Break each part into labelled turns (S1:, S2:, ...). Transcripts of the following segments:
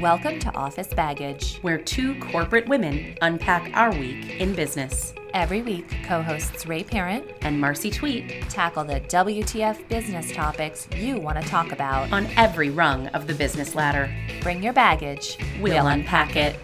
S1: Welcome to Office Baggage,
S2: where two corporate women unpack our week in business.
S1: Every week, co hosts Ray Parent
S2: and Marcy Tweet
S1: tackle the WTF business topics you want to talk about
S2: on every rung of the business ladder.
S1: Bring your baggage,
S2: we'll, we'll unpack it.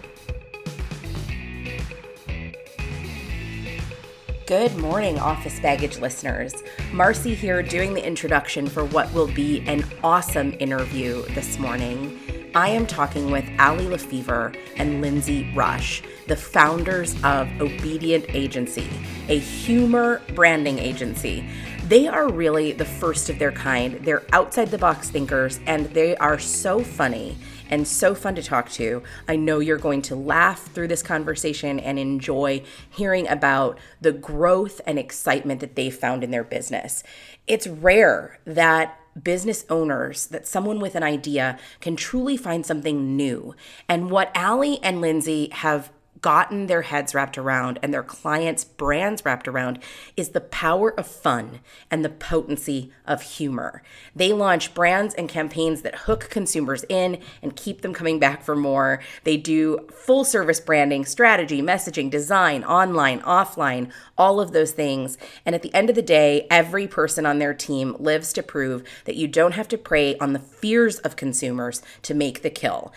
S2: Good morning, Office Baggage listeners. Marcy here doing the introduction for what will be an awesome interview this morning. I am talking with Allie LeFevere and Lyndsay Rush, the founders of Obedient Agency, a humor branding agency. They are really the first of their kind. They're outside the box thinkers and they are so funny and so fun to talk to. I know you're going to laugh through this conversation and enjoy hearing about the growth and excitement that they found in their business. It's rare that business owners that someone with an idea can truly find something new. And what Allie and Lyndsay have gotten their heads wrapped around and their clients' brands wrapped around is the power of fun and the potency of humor. They launch brands and campaigns that hook consumers in and keep them coming back for more. They do full service branding, strategy, messaging, design, online, offline, all of those things. And at the end of the day, every person on their team lives to prove that you don't have to prey on the fears of consumers to make the kill.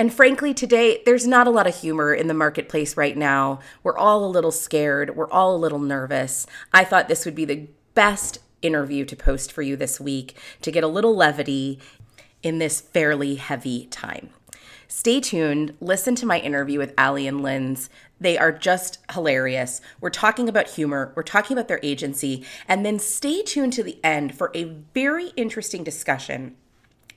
S2: And frankly, today, there's not a lot of humor in the marketplace right now. We're all a little scared. We're all a little nervous. I thought this would be the best interview to post for you this week to get a little levity in this fairly heavy time. Stay tuned. Listen to my interview with Allie and Linz. They are just hilarious. We're talking about humor, we're talking about their agency, and then stay tuned to the end for a very interesting discussion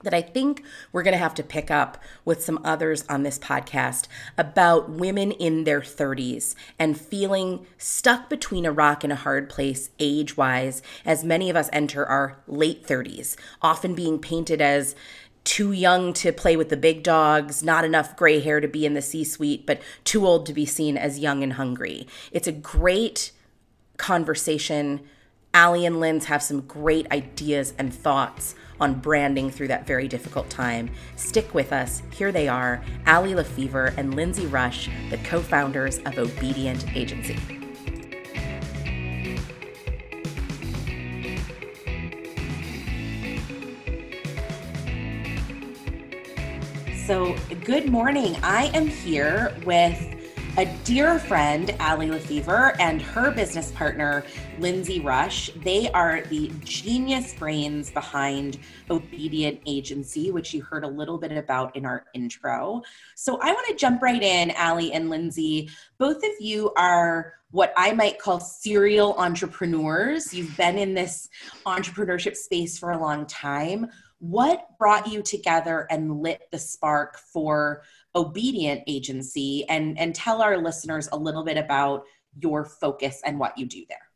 S2: that I think we're going to have to pick up with some others on this podcast about women in their 30s and feeling stuck between a rock and a hard place age wise, as many of us enter our late 30s, often being painted as too young to play with the big dogs, not enough gray hair to be in the C suite, but too old to be seen as young and hungry. It's a great conversation. Allie and Linz have some great ideas and thoughts on branding through that very difficult time. Stick with us. Here they are Allie LeFevere and Lyndsay Rush, the co founders of Obedient Agency. So, good morning. I am here with a dear friend, Allie LeFevere, and her business partner, Lyndsay Rush. They are the genius brains behind Obedient Agency, which you heard a little bit about in our intro. So I want to jump right in, Allie and Lyndsay. Both of you are what I might call serial entrepreneurs. You've been in this entrepreneurship space for a long time. What brought you together and lit the spark for obedient agency and and tell our listeners a little bit about your focus and what you do there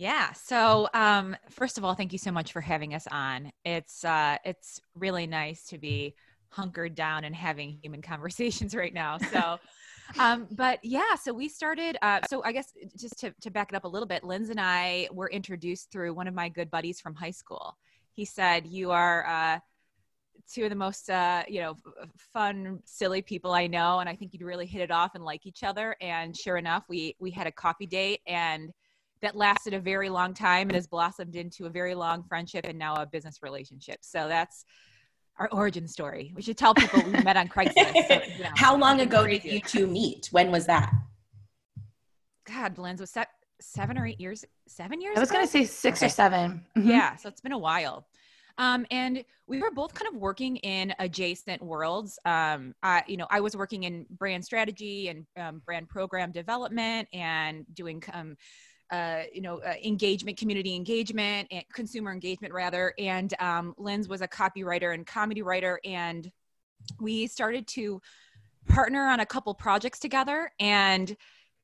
S3: yeah. So, um, first of all, thank you so much for having us on. It's uh, it's really nice to be hunkered down and having human conversations right now. So, um, but yeah, so we started. Uh, so I guess just to to back it up a little bit, Linz and I were introduced through one of my good buddies from high school. He said, "You are." Uh, two of the most uh, you know fun silly people i know and i think you'd really hit it off and like each other and sure enough we we had a coffee date and that lasted a very long time and has blossomed into a very long friendship and now a business relationship. So that's our origin story. We should tell people we met on craigslist so,
S2: you know, how long ago did you two meet? When was that?
S3: God Linz was that seven or eight years seven years
S4: i was going to say six okay. or 7
S3: mm-hmm. yeah so it's been a while um, and we were both kind of working in adjacent worlds. Um, I, you know, I was working in brand strategy and um, brand program development and doing, um, uh, you know, uh, engagement, community engagement, and consumer engagement rather. And um, Linz was a copywriter and comedy writer, and we started to partner on a couple projects together, and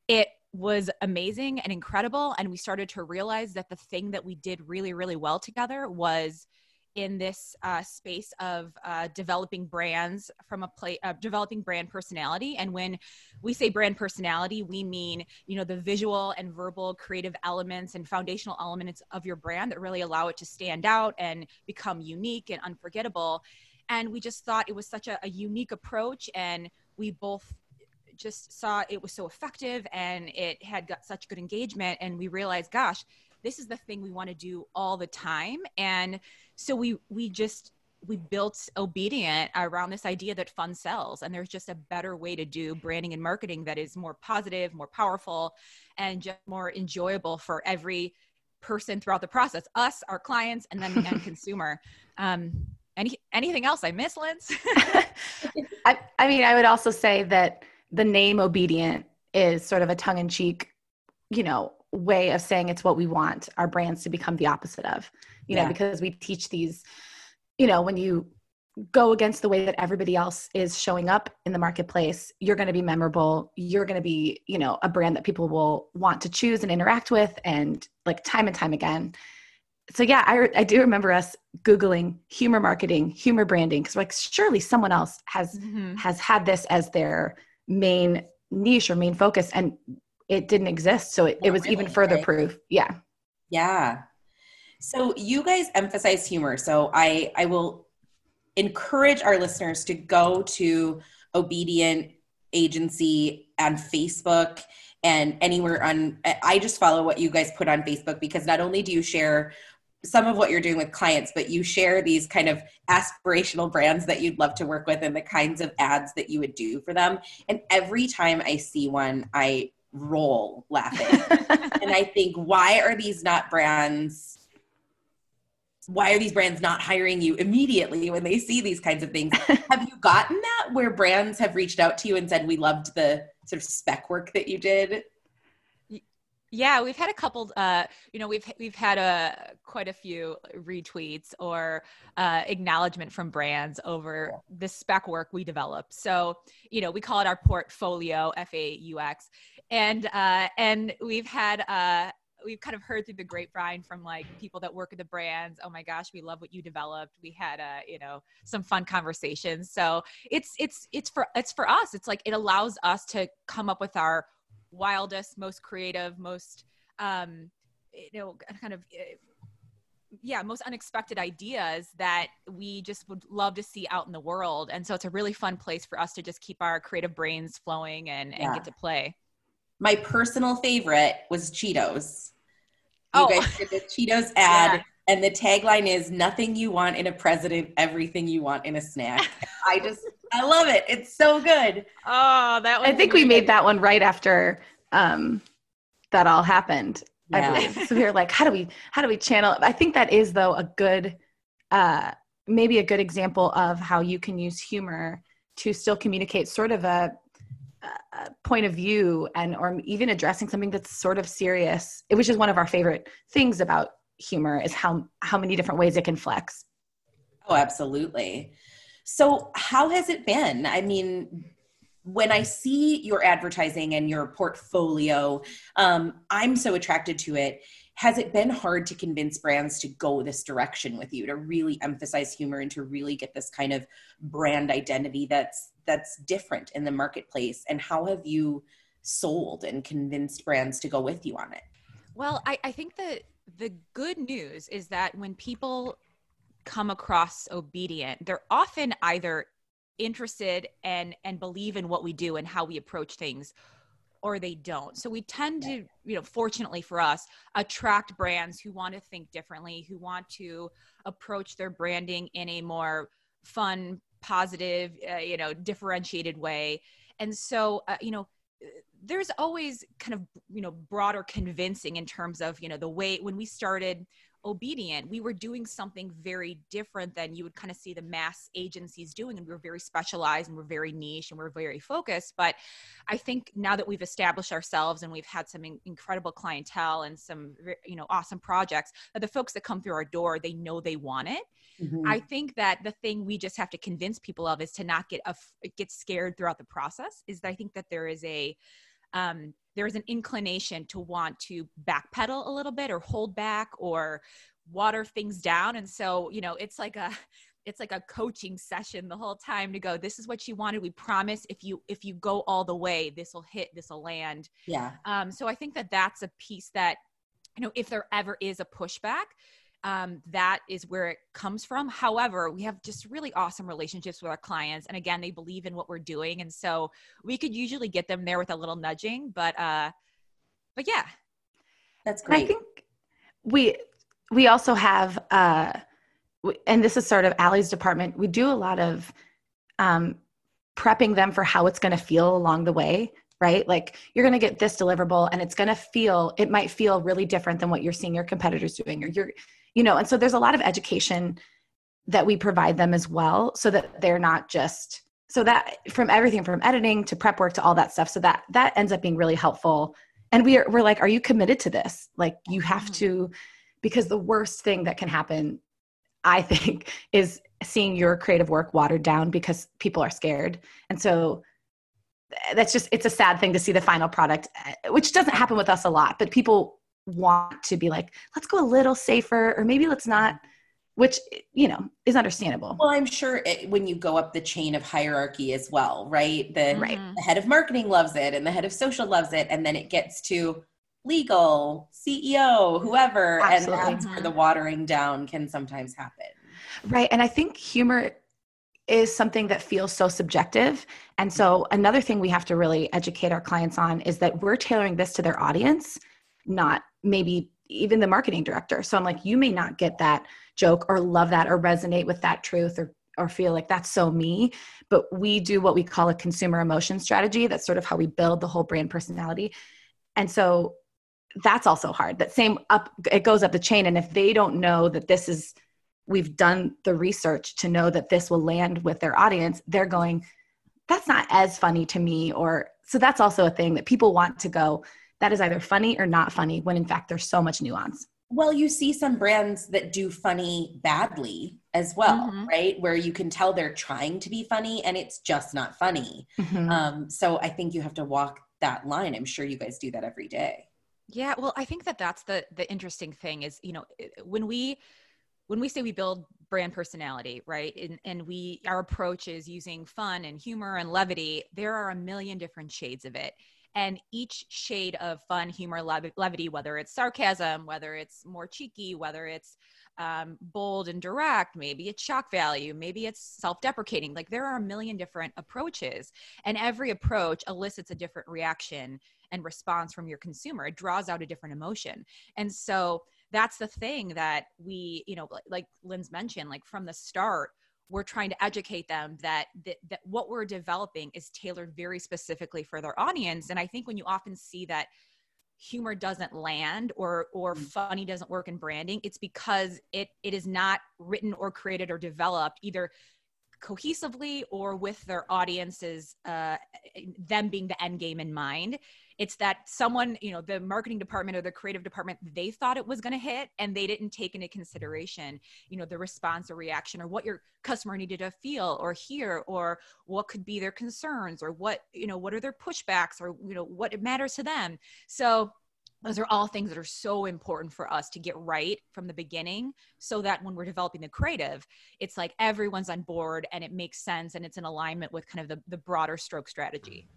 S3: it was amazing and incredible. And we started to realize that the thing that we did really, really well together was in this uh, space of uh, developing brands from a place uh, developing brand personality. And when we say brand personality we mean you know the visual and verbal creative elements and foundational elements of your brand that really allow it to stand out and become unique and unforgettable. And we just thought it was such a, a unique approach and we both just saw it was so effective and it had got such good engagement and we realized gosh this is the thing we want to do all the time. And so we we just we built obedient around this idea that fun sells and there's just a better way to do branding and marketing that is more positive more powerful and just more enjoyable for every person throughout the process us our clients and then the end consumer. Um, any anything else? I miss Linz?
S4: I, I mean i would also say that the name obedient is sort of a tongue-in-cheek you know way of saying it's what we want our brands to become the opposite of you yeah. know because we teach these you know when you go against the way that everybody else is showing up in the marketplace you're going to be memorable you're going to be you know a brand that people will want to choose and interact with and like time and time again so yeah i, I do remember us googling humor marketing humor branding because like surely someone else has mm-hmm. has had this as their main niche or main focus and it didn't exist so it, it was oh, really, even further right? proof yeah
S5: yeah so you guys emphasize humor so i i will encourage our listeners to go to obedient agency on facebook and anywhere on i just follow what you guys put on facebook because not only do you share some of what you're doing with clients, but you share these kind of aspirational brands that you'd love to work with and the kinds of ads that you would do for them. And every time I see one, I roll laughing. and I think, why are these not brands? Why are these brands not hiring you immediately when they see these kinds of things? have you gotten that where brands have reached out to you and said, We loved the sort of spec work that you did?
S3: Yeah, we've had a couple. Uh, you know, we've we've had a quite a few retweets or uh, acknowledgement from brands over the spec work we develop. So, you know, we call it our portfolio, F A U X, and uh, and we've had uh, we've kind of heard through the grapevine from like people that work at the brands oh my gosh we love what you developed we had a you know some fun conversations so it's it's it's for it's for us it's like it allows us to come up with our wildest, most creative, most um, you know, kind of eh, yeah, most unexpected ideas that we just would love to see out in the world. And so it's a really fun place for us to just keep our creative brains flowing and, and get to play.
S5: My personal favorite was Cheetos. You oh. guys did the Cheetos ad. Yeah. And the tagline is nothing you want in a president, everything you want in a snack. I just I love it. It's so good.
S3: Oh, that
S4: I think we made that one right after um that all happened. Yeah. I believe. So we were like, how do we how do we channel? I think that is though a good uh maybe a good example of how you can use humor to still communicate sort of a, a point of view and or even addressing something that's sort of serious. It was just one of our favorite things about humor is how how many different ways it can flex.
S5: Oh, absolutely. So, how has it been? I mean, when I see your advertising and your portfolio, um, I'm so attracted to it. Has it been hard to convince brands to go this direction with you, to really emphasize humor and to really get this kind of brand identity that's that's different in the marketplace? And how have you sold and convinced brands to go with you on it?
S3: Well, I, I think that the good news is that when people come across obedient, they're often either interested and and believe in what we do and how we approach things or they don't. So we tend to, you know, fortunately for us, attract brands who want to think differently, who want to approach their branding in a more fun, positive, uh, you know, differentiated way. And so, uh, you know, there's always kind of you know broader convincing in terms of you know the way when we started obedient we were doing something very different than you would kind of see the mass agencies doing and we were very specialized and we're very niche and we're very focused but i think now that we've established ourselves and we've had some in- incredible clientele and some you know awesome projects that the folks that come through our door they know they want it mm-hmm. i think that the thing we just have to convince people of is to not get a, get scared throughout the process is that i think that there is a um, there's an inclination to want to backpedal a little bit or hold back or water things down. And so you know it's like a it's like a coaching session the whole time to go this is what you wanted. We promise if you if you go all the way this will hit this will land.
S5: Yeah.
S3: Um so i think that that's a piece that you know if there ever is a pushback um, that is where it comes from. However, we have just really awesome relationships with our clients, and again, they believe in what we're doing, and so we could usually get them there with a little nudging. But uh, but yeah,
S5: that's great.
S4: I think we we also have, uh, and this is sort of Allie's department. We do a lot of um, prepping them for how it's going to feel along the way right? Like you're going to get this deliverable and it's going to feel, it might feel really different than what you're seeing your competitors doing, or you're, you know and so there's a lot of education that we provide them as well so that they're not just so that from everything from editing to prep work to all that stuff so that that ends up being really helpful. And we are, we're like are you committed to this? Like you have mm-hmm. to because the worst thing that can happen i think is seeing your creative work watered down because people are scared. And so that's just it's a sad thing to see the final product which doesn't happen with us a lot but people want to be like, let's go a little safer, or maybe let's not, mm-hmm. which, you know, is understandable.
S5: Well, I'm sure it, when you go up the chain of hierarchy as well, right? The,
S4: right.
S5: the head of marketing loves it and the head of social loves it. And then it gets to legal, CEO, whoever. Absolutely. And that's where the mm-hmm. watering down can sometimes happen.
S4: Right. And I think humor is something that feels so subjective. And so, another thing we have to really educate our clients on is that we're tailoring this to their audience, not maybe even the marketing director. So I'm like, you may not get that joke or love that or resonate with that truth or or feel like that's so me. But we do what we call a consumer emotion strategy. That's sort of how we build the whole brand personality. And so that's also hard. That same up it goes up the chain. And if they don't know that this is we've done the research to know that this will land with their audience, they're going, that's not as funny to me. Or so that's also a thing that people want to go, that is either funny or not funny when in fact there's so much nuance.
S5: Well you see some brands that do funny badly as well mm-hmm. right? Where you can tell they're trying to be funny and it's just not funny. Mm-hmm. um, so i think you have to walk that line. I'm sure you guys do that every day.
S3: Yeah well i think that that's the the interesting thing is you know when we when we say we build brand personality right and, and we our approach is using fun and humor and levity there are a million different shades of it and each shade of fun humor levity whether it's sarcasm whether it's more cheeky whether it's um, bold and direct maybe it's shock value maybe it's self-deprecating like there are a million different approaches and every approach elicits a different reaction and response from your consumer. It draws out a different emotion. And so that's the thing that we you know like Linz mentioned like from the start we're trying to educate them that, that that what we're developing is tailored very specifically for their audience and i think when you often see that humor doesn't land or or mm. funny doesn't work in branding it's because it it is not written or created or developed either cohesively or with their audiences uh, them being the end game in mind it's that someone you know the marketing department or the creative department they thought it was going to hit and they didn't take into consideration you know the response or reaction or what your customer needed to feel or hear or what could be their concerns or what you know what are their pushbacks or you know what matters to them. So those are all things that are so important for us to get right from the beginning so that when we're developing the creative it's like everyone's on board and it makes sense and it's in alignment with kind of the, the broader stroke strategy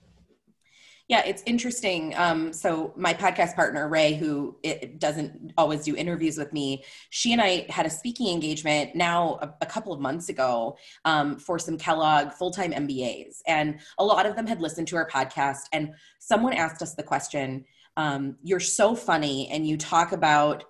S5: yeah, it's interesting. Um, so my podcast partner Ray, who doesn't always do interviews with me, she and I had a speaking engagement now a, a couple of months ago um, for some Kellogg full-time MBAs, and a lot of them had listened to our podcast. And someone asked us the question, um, "You're so funny, and you talk about."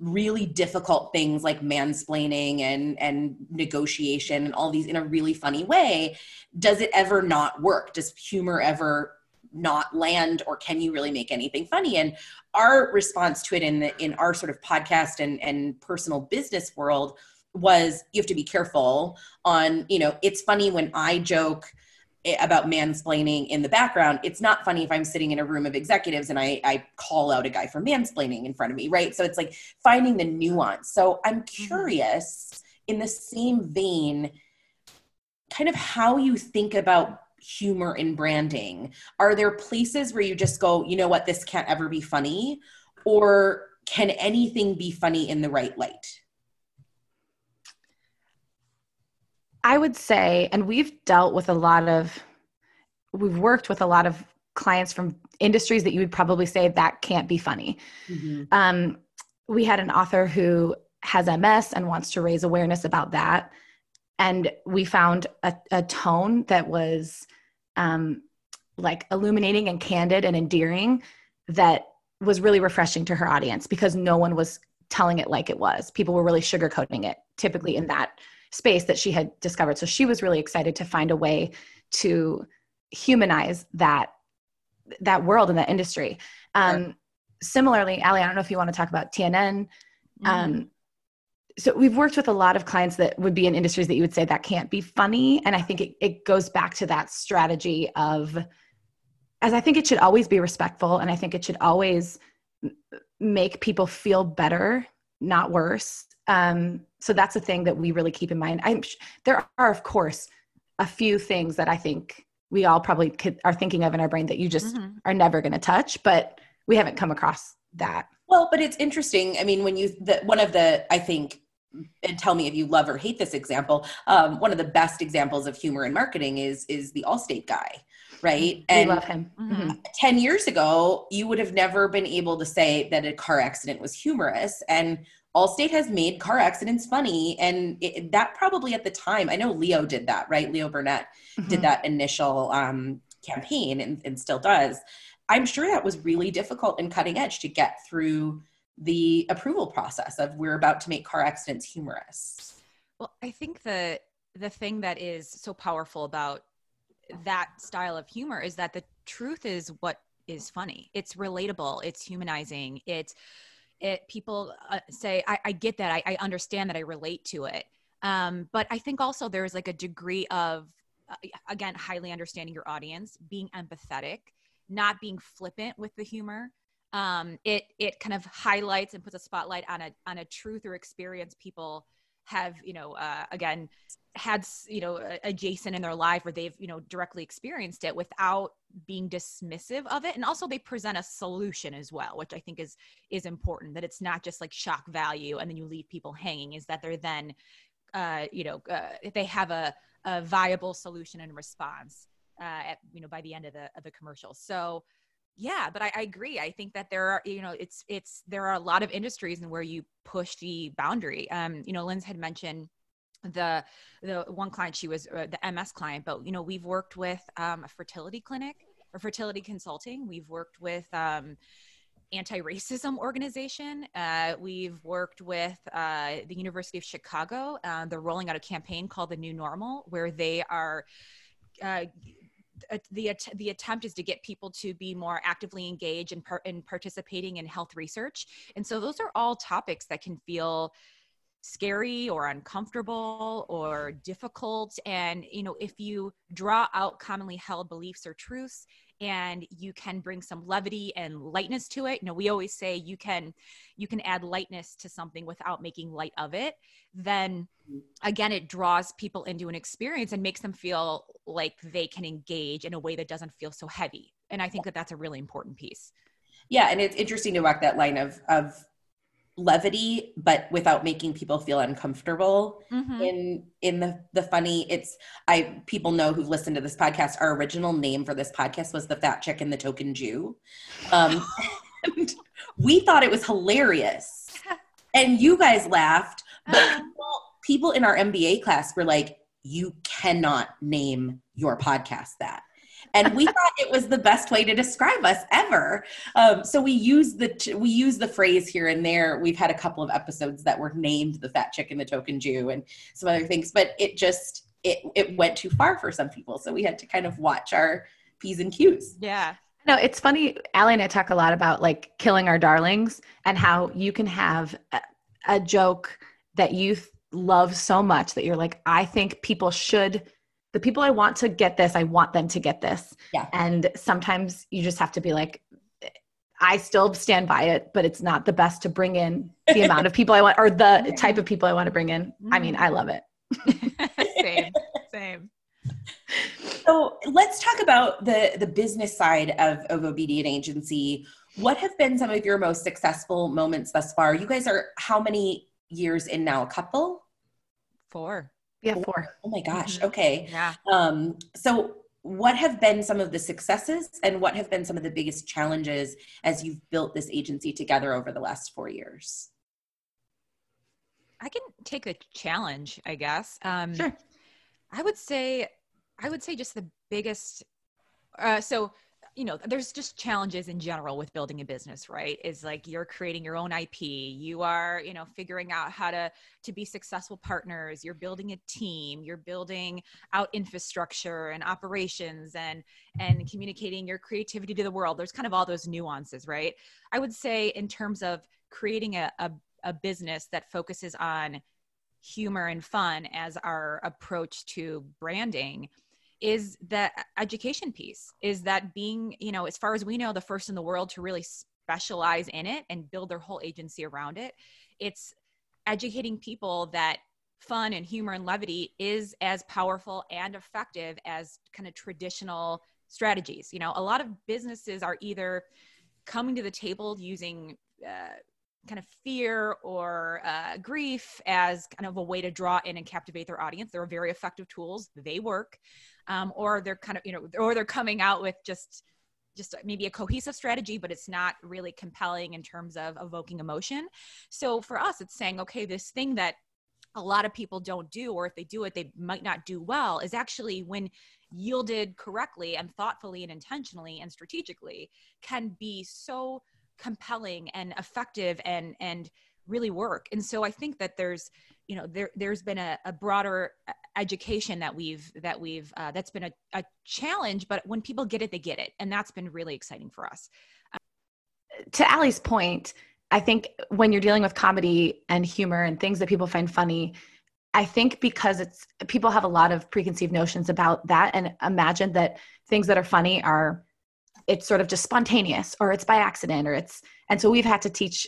S5: really difficult things like mansplaining and and negotiation and all these in a really funny way does it ever not work does humor ever not land or can you really make anything funny? And our response to it in the in our sort of podcast and and personal business world was you have to be careful on you know it's funny when i joke about mansplaining in the background. It's not funny if i'm sitting in a room of executives and i i call out a guy for mansplaining in front of me right? So it's like finding the nuance. So i'm mm-hmm. curious in the same vein kind of how you think about humor in branding are there places where you just go you know what this can't ever be funny or can anything be funny in the right light
S4: I would say, and we've dealt with a lot of, we've worked with a lot of clients from industries that you would probably say that can't be funny. Mm-hmm. Um, we had an author who has MS and wants to raise awareness about that. And we found a, a tone that was um, like illuminating and candid and endearing that was really refreshing to her audience because no one was telling it like it was. People were really sugarcoating it, typically in that space that she had discovered. So she was really excited to find a way to humanize that that world and that industry. Um, sure. Similarly, Allie, I don't know if you want to talk about TNN. Mm-hmm. So we've worked with a lot of clients that would be in industries that you would say that can't be funny, and I think it, it goes back to that strategy of, as I think it should always be respectful, and I think it should always make people feel better, not worse. Um, so that's a thing that we really keep in mind. I'm there are of course a few things that I think we all probably could, are thinking of in our brain that you just mm-hmm. are never going to touch, but we haven't come across that.
S5: Well, but it's interesting. I mean, when you the one of the I think and tell me if you love or hate this example. Um, one of the best examples of humor in marketing is is the Allstate guy, right?
S4: And we love him.
S5: Mm-hmm. Ten years ago, you would have never been able to say that a car accident was humorous, and Allstate has made car accidents funny. And it, that probably at the time, I know Leo did that, right? Leo Burnett mm-hmm. did that initial um, campaign and, and still does. I'm sure that was really difficult and cutting edge to get through the approval process of we're about to make car accidents humorous.
S3: Well, I think the the thing that is so powerful about that style of humor is that the truth is what is funny. It's relatable, it's humanizing, it's it people uh, say I, I, get that. I, I, understand that. I relate to it. Um, but i think also there's like a degree of uh, again highly understanding your audience being empathetic not being flippant with the humor um, it it kind of highlights and puts a spotlight on a on a truth or experience people have you know uh, again had you know adjacent in their life where they've you know directly experienced it without being dismissive of it. And also they present a solution as well which i think is is important that it's not just like shock value and then you leave people hanging is that they're then uh you know uh, they have a, a viable solution and response uh at you know by the end of the of the commercial. So yeah but I, I, agree i think that there are you know it's it's there are a lot of industries in where you push the boundary um you know Linz had mentioned the the one client she was uh, the ms client but you know we've worked with um, a fertility clinic or fertility consulting we've worked with um, anti-racism organization uh, we've worked with uh, the university of chicago uh, they're rolling out a campaign called the new normal where they are uh, the the attempt is to get people to be more actively engaged in, par- in participating in health research. And so those are all topics that can feel scary or uncomfortable or difficult. And you know if you draw out commonly held beliefs or truths and you can bring some levity and lightness to it. You know we always say you can you can add lightness to something without making light of it. Then again it draws people into an experience and makes them feel like they can engage in a way that doesn't feel so heavy. And i think that that's a really important piece.
S5: Yeah and it's interesting to walk that line of of levity but without making people feel uncomfortable mm-hmm. in in the the funny it's i people know who've listened to this podcast our original name for this podcast was the fat chick and the token jew. Um and we thought it was hilarious. And you guys laughed but people, people in our mba class were like you cannot name your podcast that and we thought it was the best way to describe us ever. Um, so we use the we use the phrase here and there. We've had a couple of episodes that were named the fat chick and the token Jew and some other things, but it just it it went too far for some people. So we had to kind of watch our p's and q's.
S3: Yeah.
S4: No, it's funny. Allie and I talk a lot about like killing our darlings and how you can have a, a joke that you love so much that you're like, I think people should the people I want to get this, I want them to get this.
S5: Yeah.
S4: And sometimes you just have to be like, I still stand by it, but it's not the best to bring in the amount of people I want or the type of people I want to bring in. I mean, I love it.
S3: same, same.
S2: So let's talk about the the business side of, of Obedient Agency. What have been some of your most successful moments thus far? You guys are how many years in now? A couple?
S3: Four.
S4: Yeah, four.
S2: Oh my gosh. Mm-hmm. Okay.
S3: Yeah.
S2: Um, so what have been some of the successes and what have been some of the biggest challenges as you've built this agency together over the last four years?
S3: I can take a challenge, I guess.
S2: Um, sure.
S3: I would say, I would say just the biggest. Uh, so you know there's just challenges in general with building a business right? Is like you're creating your own ip you are you know figuring out how to to be successful partners you're building a team you're building out infrastructure and operations and and communicating your creativity to the world. There's kind of all those nuances right? I would say in terms of creating a, a, a business that focuses on humor and fun as our approach to branding is that education piece is that being you know as far as we know the first in the world to really specialize in it and build their whole agency around it. It's educating people that fun and humor and levity is as powerful and effective as kind of traditional strategies. You know a lot of businesses are either coming to the table using uh, kind of fear or uh, grief as kind of a way to draw in and captivate their audience. They're very effective tools. They work um, or they're kind of you know or they're coming out with just just maybe a cohesive strategy but it's not really compelling in terms of evoking emotion so for us it's saying okay this thing that a lot of people don't do or if they do it they might not do well is actually when yielded correctly and thoughtfully and intentionally and strategically can be so compelling and effective and and really work. And so i think that there's you know there there's been a, a broader education that we've that we've uh, that's been a, a challenge but when people get it they get it. And that's been really exciting for us.
S4: To Allie's point i think when you're dealing with comedy and humor and things that people find funny i think because it's people have a lot of preconceived notions about that and imagine that things that are funny are it's sort of just spontaneous or it's by accident or it's and so we've had to teach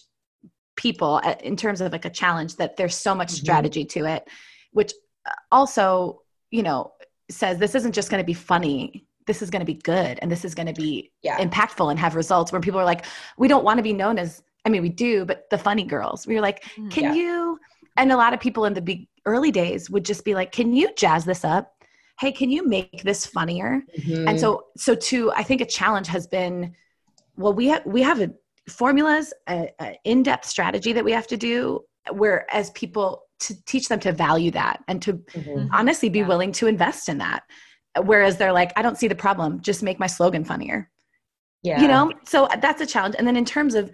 S4: people in terms of like a challenge that there's so much mm-hmm. strategy to it which uh, also you know says this isn't just going to be funny this is going to be good and this is going to be yeah. impactful and have results where people are like we don't want to be known as i mean we do but the funny girls we are like mm-hmm. can yeah. you and a lot of people in the big early days would just be like can you jazz this up hey can you make this funnier mm-hmm. and so so to i think a challenge has been well we have we have a formulas, a, a in-depth strategy that we have to do where as people to teach them to value that and to mm-hmm. honestly be yeah. willing to invest in that. Whereas they're like, I don't see the problem, just make my slogan funnier. Yeah. You know, so that's a challenge. And then in terms of,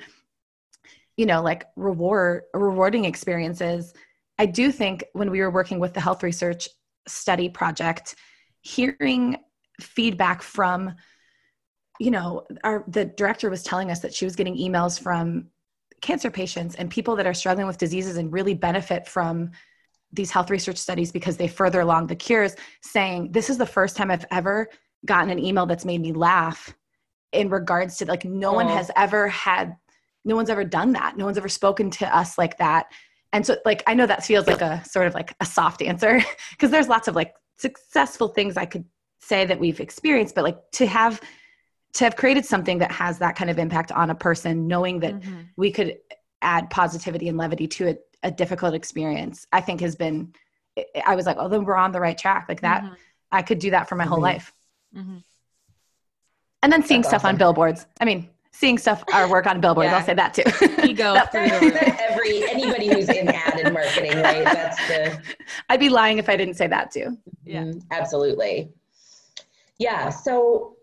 S4: you know, like reward rewarding experiences, I do think when we were working with the health research study project, hearing feedback from you know, our the director was telling us that she was getting emails from cancer patients and people that are struggling with diseases and really benefit from these health research studies because they further along the cures saying this is the first time I've ever gotten an email that's made me laugh in regards to like no oh. one has ever had no one's ever done that no one's ever spoken to us like that and so like i know that feels like a sort of like a soft answer because there's lots of like successful things i could say that we've experienced but like to have to have created something that has that kind of impact on a person knowing that mm-hmm. we could add positivity and levity to a, a, difficult experience i think has been i was like oh then we're on the right track like that mm-hmm. i could do that for my mm-hmm. whole life mm-hmm. and then seeing That's stuff awesome. on billboards i mean seeing stuff our work on billboards yeah. i'll say that too.
S3: Ego
S5: every anybody who's in ad and marketing right? That's the
S4: i'd be lying if i didn't say that too.
S5: Yeah. Mm-hmm. absolutely. Yeah so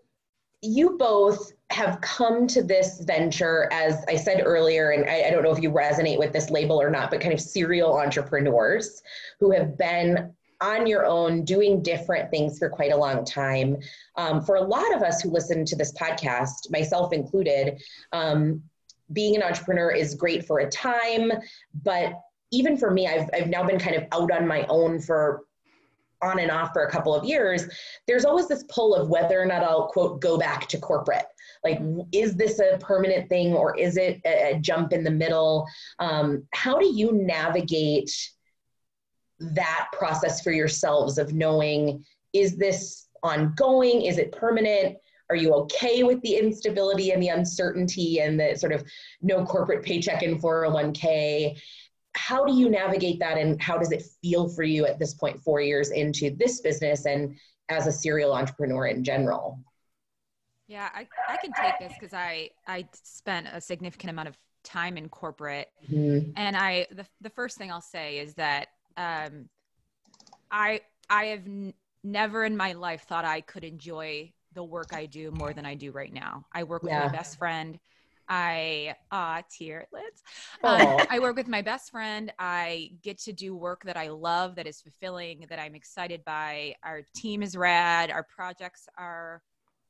S5: you both have come to this venture, as I said earlier, and I, I, don't know if you resonate with this label or not, but kind of serial entrepreneurs who have been on your own doing different things for quite a long time. Um, for a lot of us who listen to this podcast, myself included, um, being an entrepreneur is great for a time, but even for me, I've, I've now been kind of out on my own for on and off for a couple of years, there's always this pull of whether or not I'll quote go back to corporate. Like, is this a permanent thing or is it a, a jump in the middle? Um, how do you navigate that process for yourselves of knowing is this ongoing? Is it permanent? Are you okay with the instability and the uncertainty and the sort of no corporate paycheck in 401k? How do you navigate that and how does it feel for you at this point, four years into this business and as a serial entrepreneur in general?
S3: Yeah, I, I can take this because I, I spent a significant amount of time in corporate. Mm-hmm. And I, the, the first thing I'll say is that um, I, I have n- never in my life thought I could enjoy the work I do more than I do right now. I work with yeah. my best friend. I uh tearlets. Um, I work with my best friend. I get to do work that I love, that is fulfilling, that I'm excited by. Our team is rad. Our projects are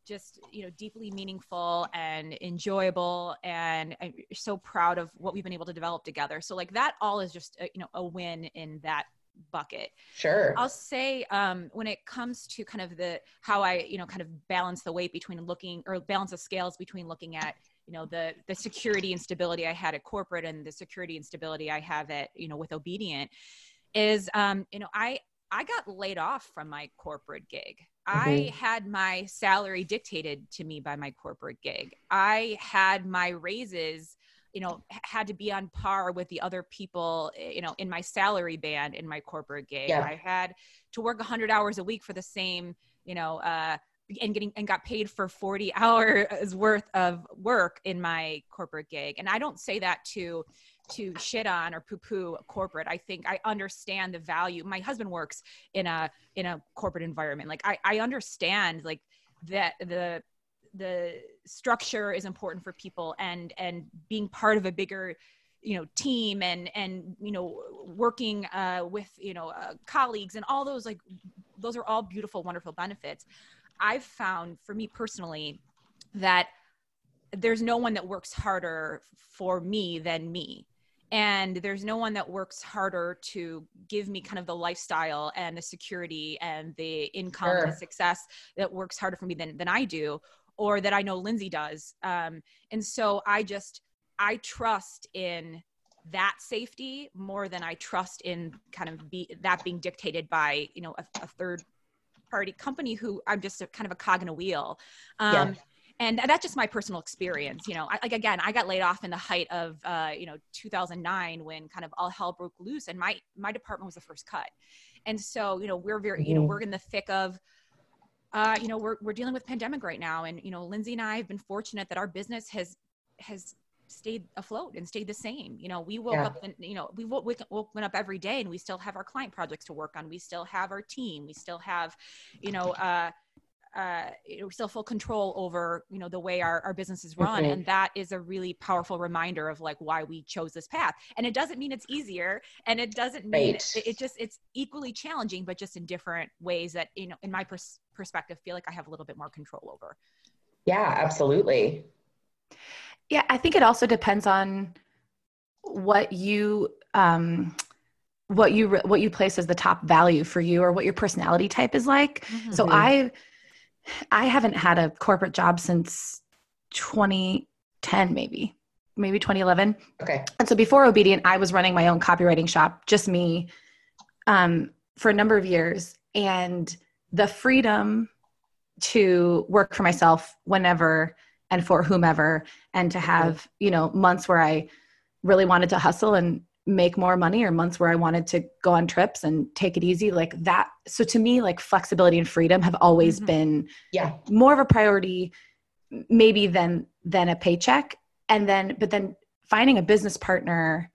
S3: just you know deeply meaningful and enjoyable and i'm so proud of what we've been able to develop together so like that all is just a, you know a win in that bucket.
S5: Sure.
S3: I'll say um, when it comes to kind of the how I you know kind of balance the weight between looking or balance the scales between looking at you know the the security and stability I had at corporate and the security and stability I have at you know with Obedient is um, you know I I got laid off from my corporate gig. Mm-hmm. I had my salary dictated to me by my corporate gig. I had my raises you know had to be on par with the other people eh, you know in my salary band in my corporate gig yeah. i had to work 100 hours a week for the same you know uh and getting and got paid for 40 hours worth of work in my corporate gig and i don't say that to to shit on or poo poo corporate i think i understand the value. My husband works in a in a corporate environment. Like i i understand like that the the structure is important for people and and being part of a bigger you know team and and you know working uh, with you know uh, colleagues and all those like those are all beautiful wonderful benefits. I've found for me personally that there's no one that works harder for me than me and there's no one that works harder to give me kind of the lifestyle and the security and the income sure. and the success that works harder for me than, than i do or that I know Lyndsay does. Um, and so I just, I trust in that safety more than I trust in kind of be that being dictated by, you know, a, a third party company who I'm just a, kind of a cog in a wheel. Um. And that's just my personal experience. You know, I, like again, I got laid off in the height of, uh, you know, 2009 when kind of all hell broke loose, and my my department was the first cut. And so, you know, we're very, you know, mm-hmm. we're in the thick of uh, you know, we're, we're dealing with pandemic right now. And, you know, Lyndsay and I have been fortunate that our business has, has stayed afloat and stayed the same. You know, we woke yeah. up and, you know, we woke, woken up every day and we still have our client projects to work on. We still have our team. We still have, you know, uh, uh, we still full control over you know the way our, our business is run mm-hmm. and that is a really powerful reminder of like why we chose this path and it doesn't mean it's easier and it doesn't mean right. it, it, just it's equally challenging but just in different ways that you know in my pers- perspective feel like i have a little bit more control over
S5: yeah absolutely
S4: yeah i think it also depends on what you um what you what you place as the top value for you or what your personality type is like mm-hmm. so i I haven't had a corporate job since 2010, maybe, maybe 2011.
S5: Okay.
S4: And so before Obedient, I was running my own copywriting shop, just me, um, for a number of years. And the freedom to work for myself whenever and for whomever, and to have, you know, months where I really wanted to hustle and make more money or months where I wanted to go on trips and take it easy like that so to me like flexibility and freedom have always mm-hmm. been
S5: yeah
S4: more of a priority maybe than than a paycheck and then but then finding a business partner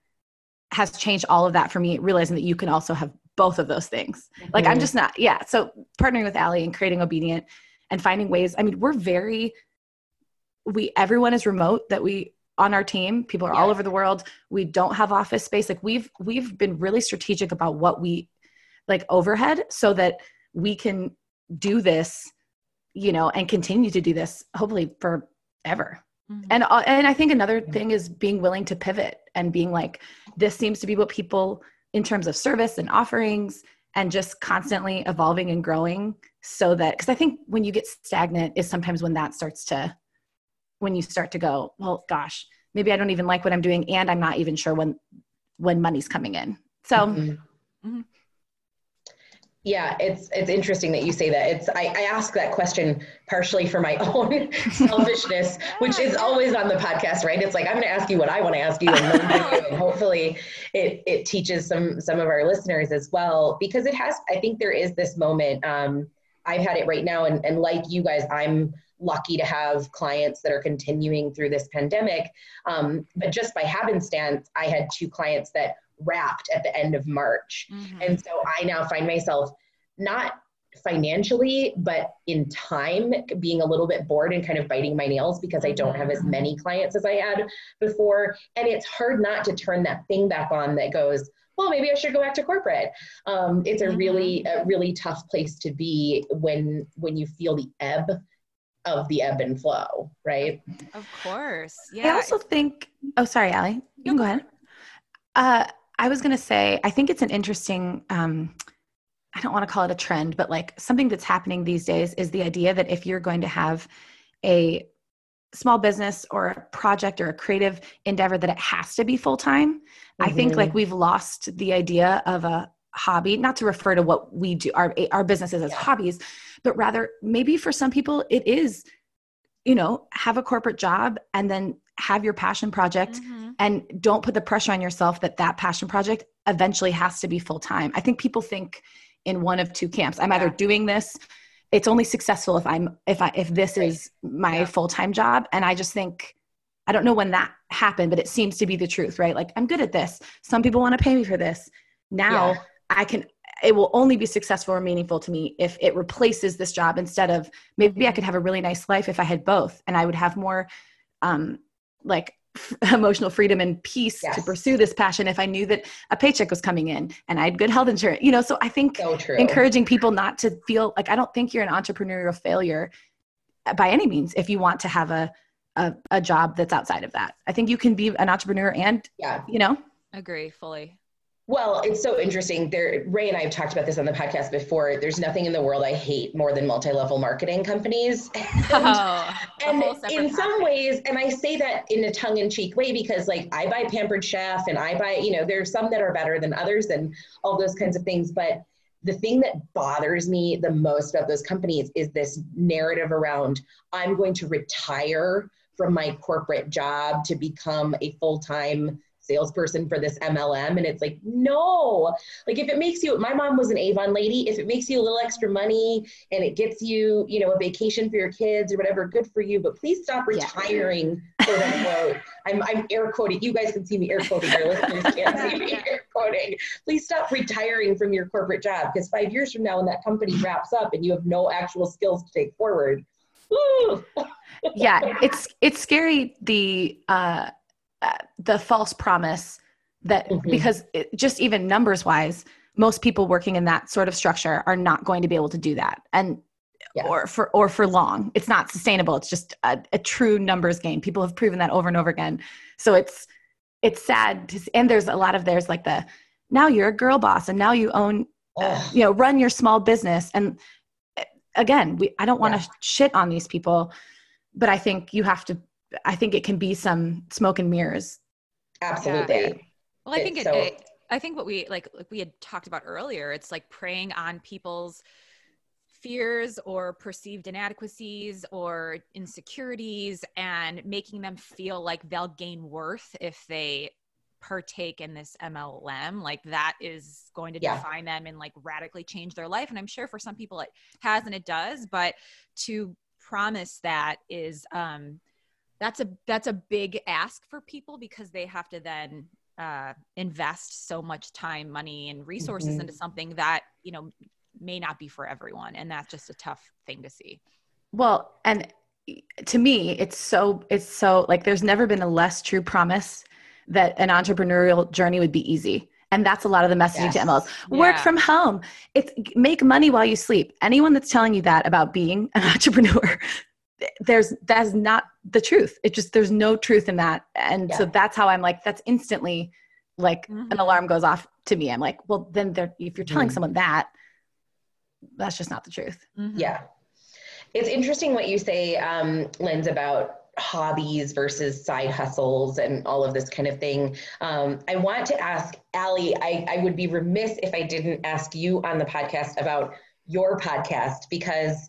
S4: has changed all of that for me realizing that you can also have both of those things mm-hmm. like i'm just not yeah so partnering with Allie and creating obedient and finding ways i mean we're very we everyone is remote that we on our team. People are yeah. all over the world. We don't have office space. Like we've we've been really strategic about what we like overhead so that we can do this you know and continue to do this hopefully forever. Mm-hmm. and uh, and i think another thing is being willing to pivot and being like this seems to be what people in terms of service and offerings and just constantly evolving and growing so that because i think when you get stagnant is sometimes when that starts to when you start to go, well, gosh, maybe I don't even like what I'm doing, and I'm not even sure when when money's coming in. So. Mm-hmm. Mm-hmm.
S5: Yeah, it's it's interesting that you say that. It's I, I ask that question partially for my own selfishness, which is always on the podcast, right? It's like I'm going to ask you what I want to ask you, and, you, and hopefully, it it teaches some some of our listeners as well because it has. I think there is this moment. Um, I've had it right now, and and like you guys, I'm lucky to have clients that are continuing through this pandemic. Um, but just by happenstance, I had two clients that wrapped at the end of March. Mm-hmm. And so I now find myself not financially, but in time being a little bit bored and kind of biting my nails because I don't have as mm-hmm. many clients as I had before. And it's hard not to turn that thing back on that goes, well, maybe I should go back to corporate. Um, it's a mm-hmm. really, a really tough place to be when when you feel the ebb of the ebb and flow, right?
S3: Of course. Yeah.
S4: I also think, oh, sorry, Allie. You can go ahead. Uh, I was going to say, I think it's an interesting, um, I don't want to call it a trend, but like something that's happening these days is the idea that if you're going to have a small business or a project or a creative endeavor, that it has to be full time. Mm-hmm. I think like mm-hmm. we've lost the idea of a hobby, not to refer to what we do, our, our businesses as yeah. hobbies, but rather maybe for some people it is you know have a corporate job and then have your passion project mm-hmm. and don't put the pressure on yourself that that passion project eventually has to be full time i think people think in one of two camps i'm yeah. either doing this it's only successful if i'm if i if this right. is my yeah. full-time job and i just think i don't know when that happened but it seems to be the truth right like i'm good at this some people want to pay me for this now yeah. I can it will only be successful or meaningful to me if it replaces this job instead of maybe I could have a really nice life if I had both and I would have more um, like f- emotional freedom and peace yes. to pursue this passion if I knew that a paycheck was coming in and I had good health insurance. You know, so I think so encouraging people not to feel like I don't think you're an entrepreneurial failure by any means if you want to have a a, a job that's outside of that. I think you can be an entrepreneur and yeah, you know.
S3: Agree fully.
S5: Well, it's so interesting. There, Ray and I have talked about this on the podcast before. There's nothing in the world I hate more than multi-level marketing companies. And, oh, and in some ways, and I say that in a tongue-in-cheek way because, like, I buy Pampered Chef, and I buy, you know, there's some that are better than others, and all those kinds of things. But the thing that bothers me the most about those companies is this narrative around I'm going to retire from my corporate job to become a full-time salesperson for this MLM. And it's like, no, like if it makes you, my mom was an Avon lady. If it makes you a little extra money and it gets you, you know, a vacation for your kids or whatever, good for you. But please stop retiring. Yeah. I'm, I'm air quoting. You guys can see me air quoting. Your listeners can't see me air quoting. Please stop retiring from your corporate job because five years from now, when that company wraps up and you have no actual skills to take forward,
S4: yeah, it's it's scary the uh uh, the false promise that mm-hmm. because it, just even numbers wise most people working in that sort of structure are not going to be able to do that. And yeah. or for or for long. It's not sustainable. It's just a, a, true numbers game. People have proven that over and over again. So it's it's sad to, see, and there's a lot of there's like the now you're a girl boss and now you own uh, you know run your small business. And uh, again we i don't want to yeah. shit on these people but i think you have to I think it can be some smoke and mirrors.
S5: Absolutely. Yeah.
S3: Well, I think it, so- it, I think what we like, like we had talked about earlier, it's like preying on people's fears or perceived inadequacies or insecurities and making them feel like they'll gain worth if they partake in this MLM. Like that is going to yeah. define them and like radically change their life. And I'm sure for some people it has and it does, but to promise that is um that's a that's a big ask for people because they have to then uh, invest so much time money and resources mm-hmm. into something that you know may not be for everyone and that's just a tough thing to see
S4: well and to me it's so it's so like there's never been a less true promise that an entrepreneurial journey would be easy and that's a lot of the messaging yes. to MLs. Work yeah. from home. It's make money while you sleep. Anyone that's telling you that about being an entrepreneur there's that's not the truth it just there's no truth in that and yeah. so that's how i'm like that's instantly like mm-hmm. an alarm goes off to me i'm like well then if you're telling mm-hmm. someone that that's just not the truth
S5: mm-hmm. yeah it's interesting what you say um, Linz about hobbies versus side hustles and all of this kind of thing. Um, I want to ask Allie, I, I would be remiss if I didn't ask you on the podcast about your podcast because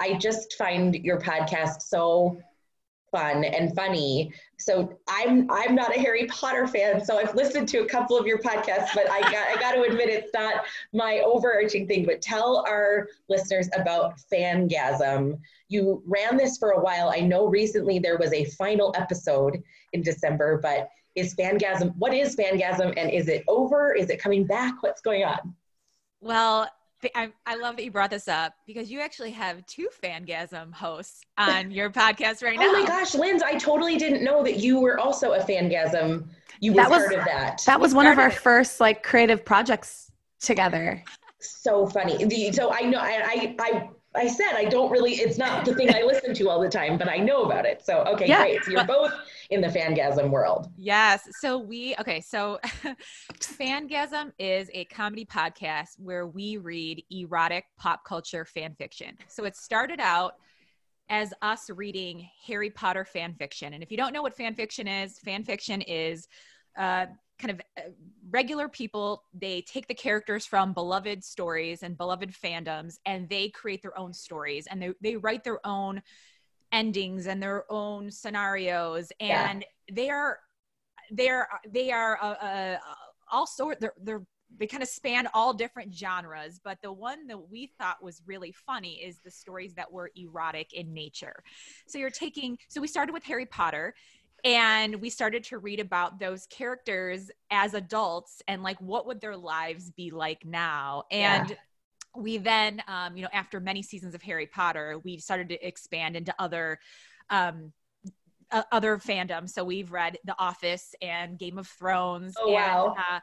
S5: I just find your podcast so fun and funny. So I'm I'm not a Harry Potter fan, so I've listened to a couple of your podcasts, but I got I got to admit it's not my overarching thing. But tell our listeners about Fangasm. You ran this for a while. I know recently there was a final episode in December, but is Fangasm what is Fangasm and is it over? Is it coming back? What's going on?
S3: Well, I, I love that you brought this up because you actually have two Fangasm hosts on your podcast right now.
S5: Oh my gosh, Linz, I totally didn't know that you were also a Fangasm. You were
S4: That was-
S5: part of that.
S4: That was one of our first like creative projects together.
S5: so funny. The, so I know I, I I I said I don't really. It's not the thing I listen to all the time, but I know about it. So okay,
S4: Yeah.
S5: great. So you're both in the Fangasm world.
S3: Yes. So we okay. So Fangasm is a comedy podcast where we read erotic pop culture fan fiction. So it started out as us reading Harry Potter fan fiction. And if you don't know what fan fiction is, fan fiction is uh, kind of uh, regular people. They take the characters from beloved stories and beloved fandoms, and they create their own stories, and they they write their own endings and their own scenarios,
S5: Yeah.
S3: and they are they are they are uh, uh, all sort they're, they're they kind of span all different genres but the one that we thought was really funny is the stories that were erotic in nature so you're taking so we started with harry potter and we started to read about those characters as adults and like what would their lives be like now? And we then um, you know after many seasons of harry potter we started to expand into other um, uh, other fandoms. So we've read the office and game of thrones
S5: Oh,
S3: and,
S5: wow.
S3: uh,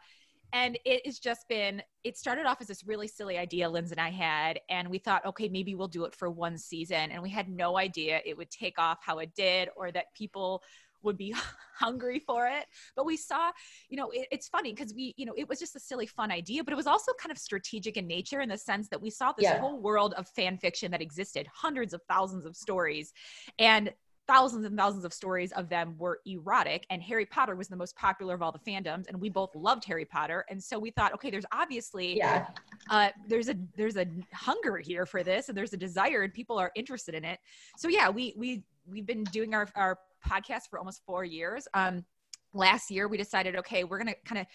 S3: and it has just been it started off as this really silly idea linz and i had and we thought okay maybe we'll do it for one season. And we had no idea it would take off how it did or that people would be hungry for it but we saw you know it, it's funny because we you know it was just a silly fun idea but it was also kind of strategic in nature in the sense that we saw this
S5: Yeah.
S3: whole world of fan fiction that existed hundreds of thousands of stories and thousands and thousands of stories of them were erotic and harry potter was the most popular of all the fandoms and we both loved harry potter and so we thought okay there's obviously
S5: Yeah.
S3: uh, there's a there's a hunger here for this and there's a desire and people are interested in it so yeah we we we've been doing our our podcast for almost four years. Um last year we decided okay we're gonna kind of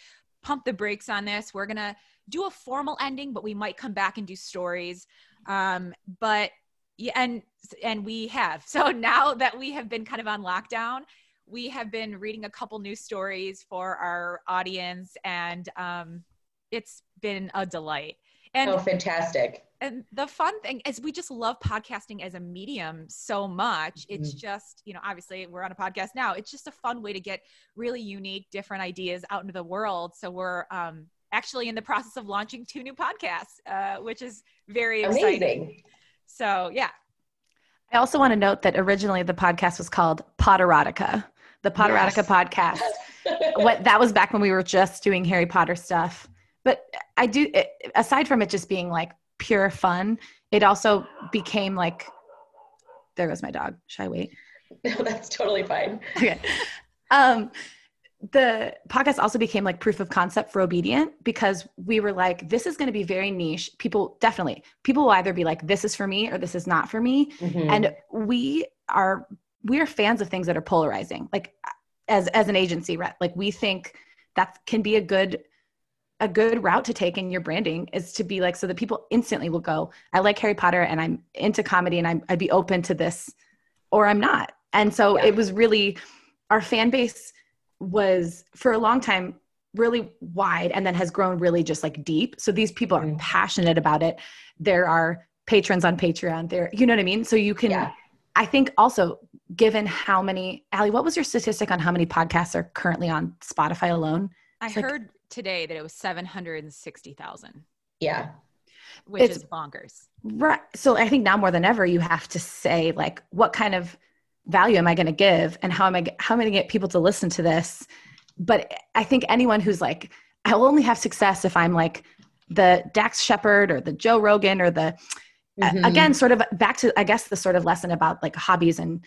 S3: pump the brakes on this. We're gonna do a formal ending but we might come back and do stories. Um but yeah and and we have. So now that we have been kind of on lockdown we have been reading a couple new stories for our audience and um it's been a delight and
S5: oh, fantastic.
S3: and the fun thing is we just love podcasting as a medium so much it's
S5: Mm-hmm.
S3: just you know obviously we're on a podcast now it's just a fun way to get really unique different ideas out into the world so we're um actually in the process of launching two new podcasts uh, which is very exciting
S5: Amazing.
S3: so yeah
S4: I also want to note that originally the podcast was called Potterotica, the Potterotica
S5: Yes.
S4: podcast. what that was back when we were just doing Harry Potter stuff. But I do, it, aside from it just being like pure fun, it also became like, there goes my dog. Should I wait?
S5: no, that's totally fine.
S4: okay. Um, the podcast also became like proof of concept for obedient because we were like, this is going to be very niche. People definitely, people will either be like, this is for me or this is not for me.
S5: Mhm.
S4: And we are we are fans of things that are polarizing. Like as as an agency, right? Like we think that can be a good a good route to take in your branding is to be like so that people instantly will go i like harry potter and i'm into comedy and I'm, i'd be open to this or i'm not and so
S5: Yeah.
S4: it was really our fan base was for a long time really wide and then has grown really just like deep so these people are
S5: Mm.
S4: passionate about it there are patrons on patreon there you know what i mean so you can
S5: Yeah.
S4: i think also given how many Allie what was your statistic on how many podcasts are currently on spotify alone
S3: i
S4: It's like-
S3: heard today that it was 760000
S5: Yeah.
S3: which
S4: It's-
S3: is bonkers
S4: Right. So I think now more than ever, you have to say like, what kind of value am I going to give, and how am I g- how am I going to get people to listen to this? But I think anyone who's like, I will only have success if I'm like the Dax Shepard or the Joe Rogan or the a-
S5: Mhm.
S4: again, sort of back to I guess the sort of lesson about like hobbies and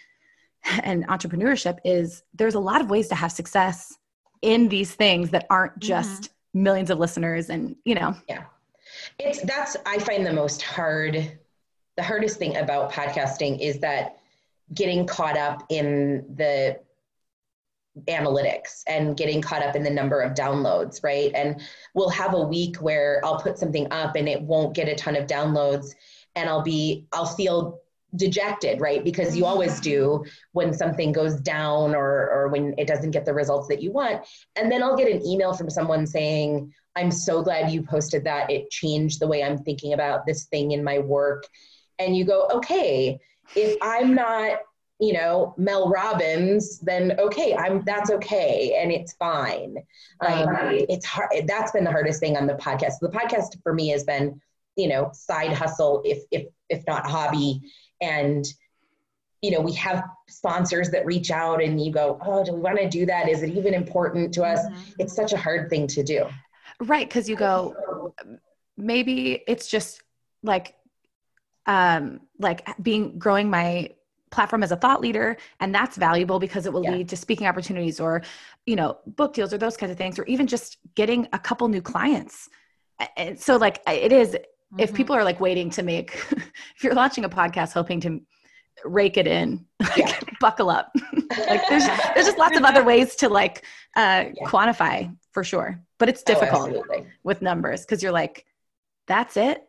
S4: and entrepreneurship is there's a lot of ways to have success in these things that aren't
S3: Mm-hmm.
S4: just millions of listeners and you know
S5: Yeah. It's that's I find the most hard the hardest thing about podcasting is that getting caught up in the analytics and getting caught up in the number of downloads, right? And we'll have a week where I'll put something up and it won't get a ton of downloads and I'll be I'll feel dejected, right? Because you always do when something goes down or or when it doesn't get the results that you want. And then I'll get an email from someone saying, I'm so glad you posted that. It changed the way I'm thinking about this thing in my work. And you go, okay, if I'm not, you know, Mel Robbins, then okay, I'm that's okay and it's fine. Um, it's hard. That's been the hardest thing on the podcast. The podcast for me has been, you know, side hustle, if if if not hobby. And you know, we have sponsors that reach out and you go, oh, do we want to do that? Is it even important to us? It's such a hard thing to do.
S4: right because you go maybe it's just like um like being growing my platform as a thought leader and that's valuable because it will
S5: Yeah.
S4: lead to speaking opportunities or you know book deals or those kinds of things or even just getting a couple new clients and so like it is if
S3: Mhm.
S4: people are like waiting to make if you're launching a podcast hoping to rake it in like,
S5: Yeah.
S4: buckle up like there's there's just lots of other ways to like uh
S5: Yeah.
S4: quantify for sure but it's
S5: Oh,
S4: difficult
S5: absolutely.
S4: with numbers because you're like that's it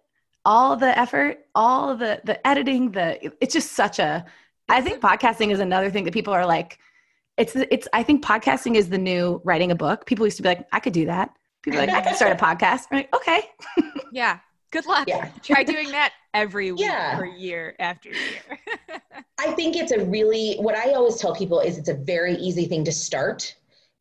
S4: all the effort all the the editing the it's just such a i think podcasting is another thing that people are like it's it's i think podcasting is the new writing a book people used to be like i could do that people are like i could start a podcast I'm like okay
S3: Yeah. Good luck.
S5: Yeah.
S3: Try doing that every week
S5: Yeah.
S3: for year after year.
S5: I think it's a really what I always tell people is it's a very easy thing to start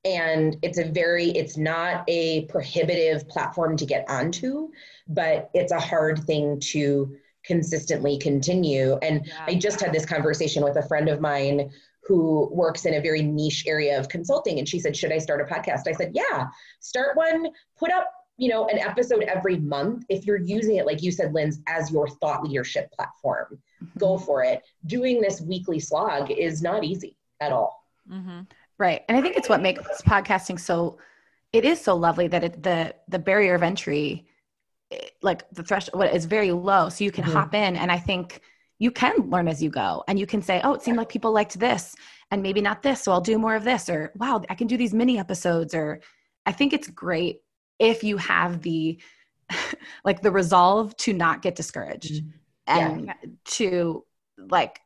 S5: and it's a very it's not a prohibitive platform to get onto but it's a hard thing to consistently continue and
S3: Yeah.
S5: I just had this conversation with a friend of mine who works in a very niche area of consulting and she said should I start a podcast I said yeah start one put up you know an episode every month if you're using it like you said Linz as your thought leadership platform go for it. Doing this weekly slog is not easy at all.
S3: mm-hmm.
S4: right and i think it's what makes podcasting so it is so lovely that it, the the barrier of entry eh, like the threshold what is very low so you can
S5: Mhm.
S4: hop in and i think you can learn as you go and you can say oh it seemed like people liked this and maybe not this so i'll do more of this or wow i can do these mini episodes or i think it's great if you have the like the resolve to not get discouraged mm-hmm. and to like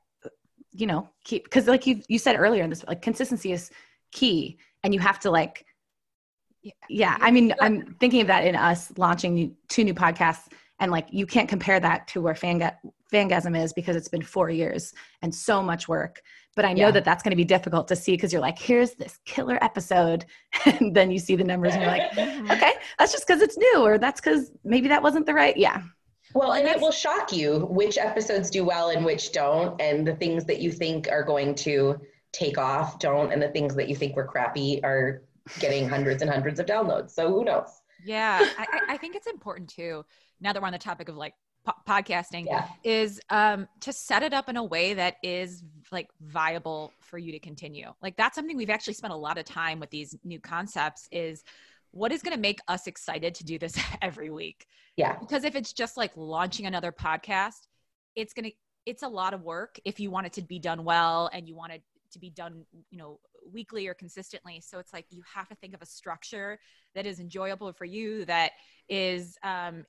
S4: you know keep because like you you said earlier in this like consistency is key and you have to like
S3: Yeah.
S4: yeah i mean i'm thinking of that in us launching new- two new podcasts and like you can't compare that to where Fanga- fangasm is because it's been four years and so much work but i know
S5: Yeah.
S4: that that's going to be difficult to see because you're like here's this killer episode and then you see the numbers and you're like
S3: Mm-hmm.
S4: okay that's just because it's new or that's because maybe that wasn't the right yeah
S5: Well, and it will shock you which episodes do well and which don't, and the things that you think are going to take off don't, and the things that you think were crappy are getting hundreds and hundreds of downloads. So who knows?
S3: Yeah, I, I- I think it's important too. Now that we're on the topic of like po- podcasting,
S5: Yeah.
S3: is um, to set it up in a way that is like viable for you to continue. Like that's something we've actually spent a lot of time with these new concepts. Is what is going to make us excited to do this every week?
S5: Yeah.
S3: Because if it's just like launching another podcast, it's gonna it's a lot of work if you want it to be done well and you want it to be done, you know, weekly or consistently. So it's like you have to think of a structure that is enjoyable for you, that is um,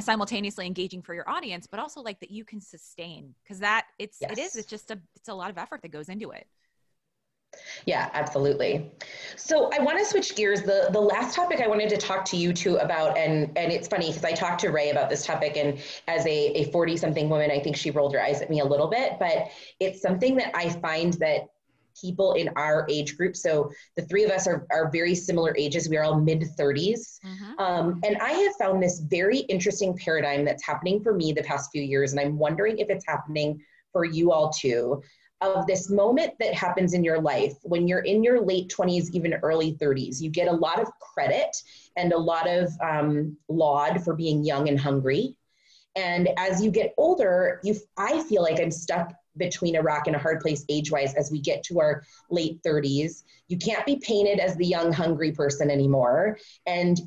S3: simultaneously engaging for your audience, but also like that you can sustain because that it's it is it's just a it's a lot of effort that goes into it.
S5: Yeah, absolutely. So I want to switch gears. The the last topic I wanted to talk to you two about, and and it's funny because I talked to Ray about this topic, and as a a forty something woman, I think she rolled her eyes at me a little bit, but it's something that I find that people in our age group, so the three of us are are very similar ages. We are all mid 30s. Um, and I have found this very interesting paradigm that's happening for me the past few years, and I'm wondering if it's happening for you all too. Of this moment that happens in your life when you're in your late 20s, even early 30s, you get a lot of credit and a lot of um, laud for being young and hungry. And as you get older, you I feel like I'm stuck between a rock and a hard place age wise as we get to our late 30s. You can't be painted as the young, hungry person anymore. And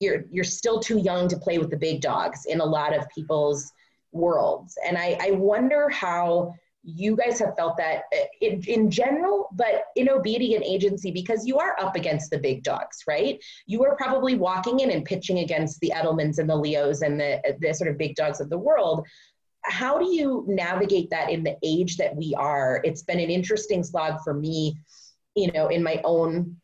S5: you're, you're still too young to play with the big dogs in a lot of people's worlds. And I, I wonder how you guys have felt that uh, in, in general, but in obedient agency, because you are up against the big dogs, right? You are probably walking in and pitching against the Edelmans and the Leos and the, the sort of big dogs of the world. How do you navigate that in the age that we are? It's been an interesting slog for me, you know, in my own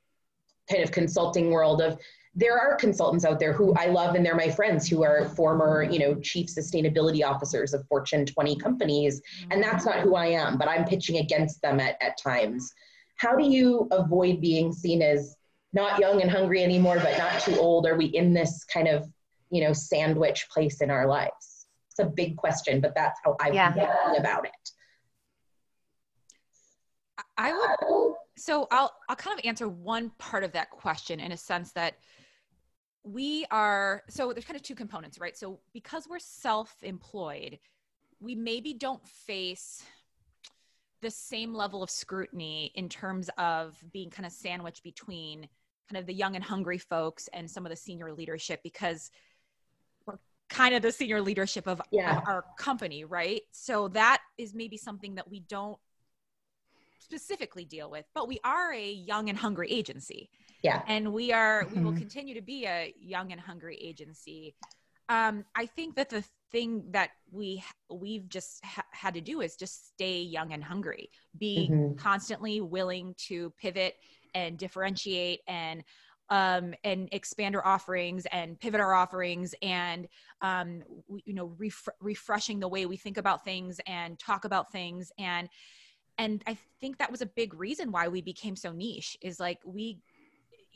S5: kind of consulting world of there are consultants out there who I love and they're my friends who are former, you know, chief sustainability officers of Fortune 20 companies. And that's not who I am, but I'm pitching against them at, at times. How do you avoid being seen as not young and hungry anymore, but not too old? Are we in this kind of, you know, sandwich place in our lives? It's a big question, but that's how I'm yeah. thinking about it.
S3: I would so I'll I'll kind of answer one part of that question in a sense that we are so there's kind of two components right so because we're self-employed we maybe don't face the same level of scrutiny in terms of being kind of sandwiched between kind of the young and hungry folks and some of the senior leadership because we're kind of the senior leadership of, yeah. of our company right so that is maybe something that we don't specifically deal with but we are a young and hungry agency
S5: yeah.
S3: And we are, mm-hmm. we will mm-hmm. continue to be a young and hungry agency. Um, I think that the thing that we we've just ha- had to do is just stay young and hungry, be mm-hmm. constantly willing to pivot and differentiate and um, and expand our offerings and pivot our offerings and um, we, you know ref- refreshing the way we think about things and talk about things and and I think that was a big reason why we became so niche is like we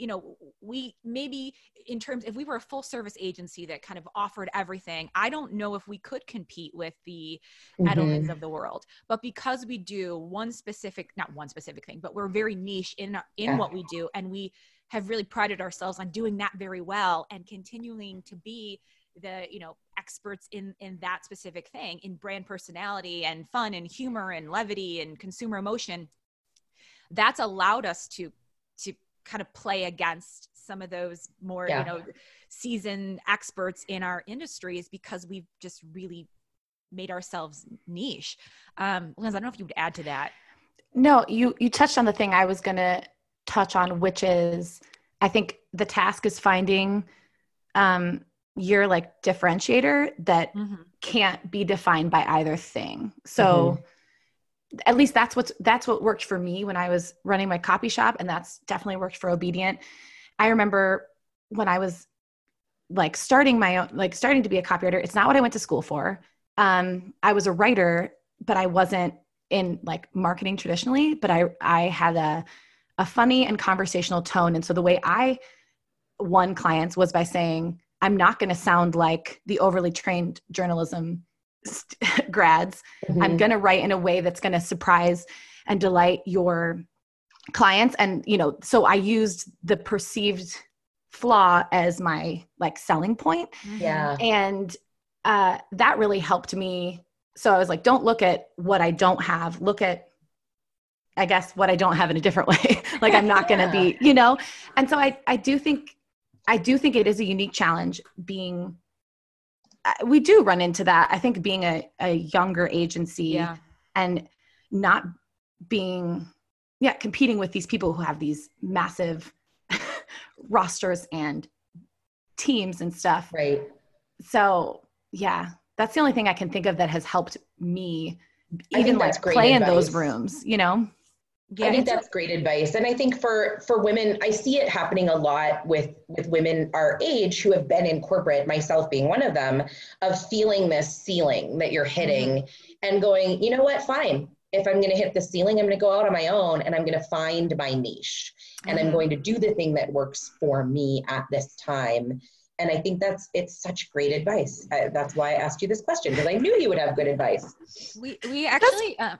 S3: you know we maybe in terms if we were a full service agency that kind of offered everything i don't know if we could compete with the mm-hmm. edelmans of the world but because we do one specific not one specific thing but we're very niche in in yeah. what we do and we have really prided ourselves on doing that very well and continuing to be the you know experts in in that specific thing in brand personality and fun and humor and levity and consumer emotion that's allowed us to to kind of play against some of those more yeah. you know seasoned experts in our industries because we've just really made ourselves niche um Linz i don't know if you would add to that
S4: no you you touched on the thing i was gonna touch on which is i think the task is finding um your like differentiator that mm-hmm. can't be defined by either thing so mm-hmm at least that's what's that's what worked for me when I was running my copy shop, and that's definitely worked for Obedient. I remember when I was like starting my own, like starting to be a copywriter. It's not what I went to school for. Um, I was a writer, but I wasn't in like marketing traditionally. But I I had a a funny and conversational tone, and so the way I won clients was by saying, "I'm not going to sound like the overly trained journalism." grads mm-hmm. i'm going to write in a way that's going to surprise and delight your clients and you know so i used the perceived flaw as my like selling point
S5: mm-hmm. yeah
S4: and uh that really helped me so i was like don't look at what i don't have look at i guess what i don't have in a different way like i'm not going to be you know and so i i do think i do think it is a unique challenge being we do run into that. I think being a, a younger agency yeah. and not being, yeah, competing with these people who have these massive rosters and teams and stuff.
S5: Right.
S4: So, yeah, that's the only thing I can think of that has helped me even like play advice. in those rooms, you know?
S5: Yeah, I think that's great advice. And I think for for women, I see it happening a lot with with women our age who have been in corporate, myself being one of them, of feeling this ceiling that you're hitting mm-hmm. and going, you know what, fine. If I'm going to hit the ceiling, I'm going to go out on my own and I'm going to find my niche and mm-hmm. I'm going to do the thing that works for me at this time. And I think that's it's such great advice. I, that's why I asked you this question because I knew you would have good advice.
S3: We we actually uh,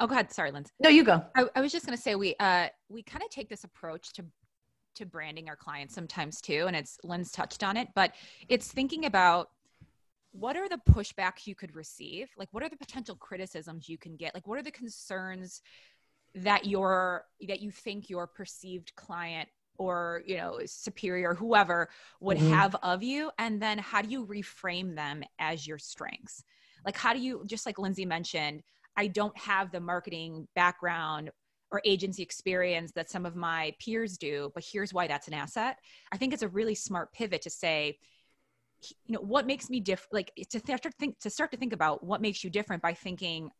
S3: Oh, go ahead. Sorry, Lyndsay.
S4: No, you go.
S3: I, I was just going to say we uh we kind of take this approach to to branding our clients sometimes too, and it's Linz touched on it, but it's thinking about what are the pushbacks you could receive? Like, what are the potential criticisms you can get? Like, what are the concerns that your that you think your perceived client or you know superior whoever would mm-hmm. have of you and then how do you reframe them as your strengths like how do you just like Lyndsay mentioned i don't have the marketing background or agency experience that some of my peers do but here's why that's an asset. I think it's a really smart pivot to say you know what makes me different like to start to think to start to think about what makes you different by thinking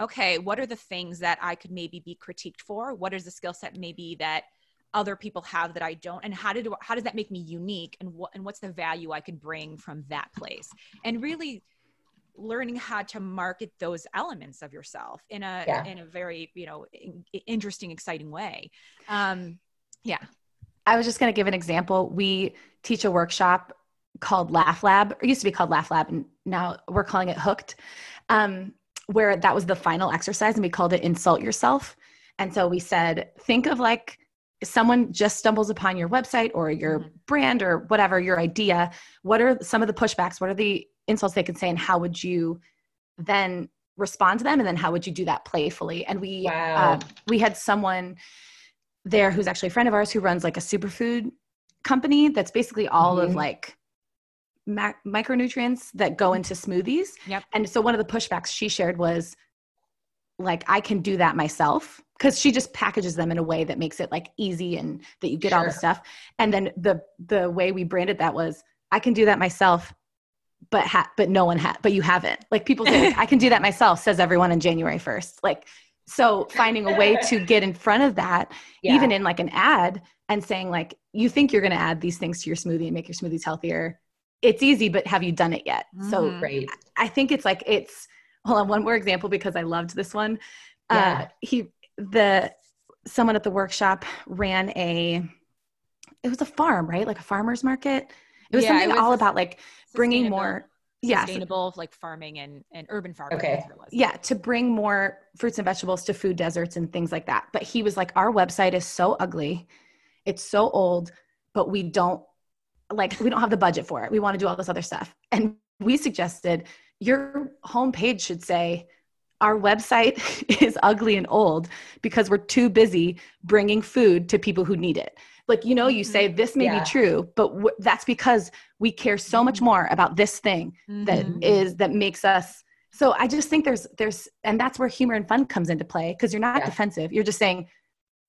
S3: okay what are the things that i could maybe be critiqued for? What is the skill set maybe that other people have that i don't? And how did how does that make me unique? And what and what's the value i could bring from that place? And really learning how to market those elements of yourself in a yeah. in a very you know interesting exciting way um yeah
S4: i was just going to give an example we teach a workshop called laugh lab it used to be called laugh lab and now we're calling it hooked um where that was the final exercise and we called it insult yourself. And so we said, think of like someone just stumbles upon your website or your mm-hmm. brand or whatever, your idea. What are some of the pushbacks? What are the insults they could say? And how would you then respond to them? And then how would you do that playfully? And we, wow. uh, we had someone there who's actually a friend of ours who runs like a superfood company that's basically all mm-hmm. of like micronutrients that go into smoothies.
S3: Yep.
S4: And so one of the pushbacks she shared was like I can do that myself because she just packages them in a way that makes it like easy and that you get sure. all the stuff. And then the the way we branded that was I can do that myself but ha- but no one had but you haven't. Like people say I can do that myself says everyone in January 1st. Like so finding a way to get in front of that yeah. even in like an ad and saying like you think you're going to add these things to your smoothie and make your smoothies healthier it's easy, but have you done it yet? Mm-hmm. So
S5: right.
S4: I think it's like it's hold on one more example because I loved this one. Uh, yeah. Uh, he the someone at the workshop ran a it was a farm, right? Like a farmer's market. It was yeah, something it was all about like bringing more
S3: yeah, sustainable like farming and, and urban farming.
S5: Okay.
S4: Yeah, to bring more fruits and vegetables to food deserts and things like that. But he was like, our website is so ugly, it's so old, but we don't like we don't have the budget for it. We want to do all this other stuff. And we suggested your homepage should say our website is ugly and old because we're too busy bringing food to people who need it. Like, you know, you say mm-hmm. this may yeah. be true, but w- that's because we care so much mm-hmm. more about this thing mm-hmm. that is, that makes us. So I just think there's, there's, and that's where humor and fun comes into play because you're not yeah. defensive. You're just saying,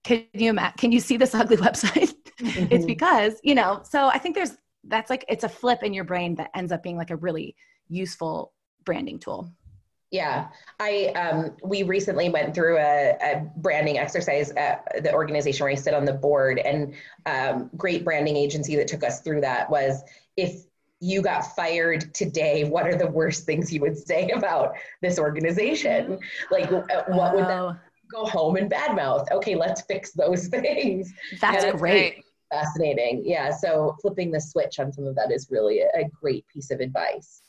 S4: can you, can you see this ugly website? Mm-hmm. it's because, you know, so I think there's, that's like, it's a flip in your brain that ends up being like a really useful branding tool.
S5: Yeah, I um, we recently went through a, a, branding exercise at the organization where I sit on the board, and um, great branding agency that took us through that was if you got fired today, what are the worst things you would say about this organization? Like, uh, what would that go home and badmouth? Okay, let's fix those things.
S4: That's, that's great.
S5: Fascinating. Yeah. So flipping the switch on some of that is really a great piece of advice.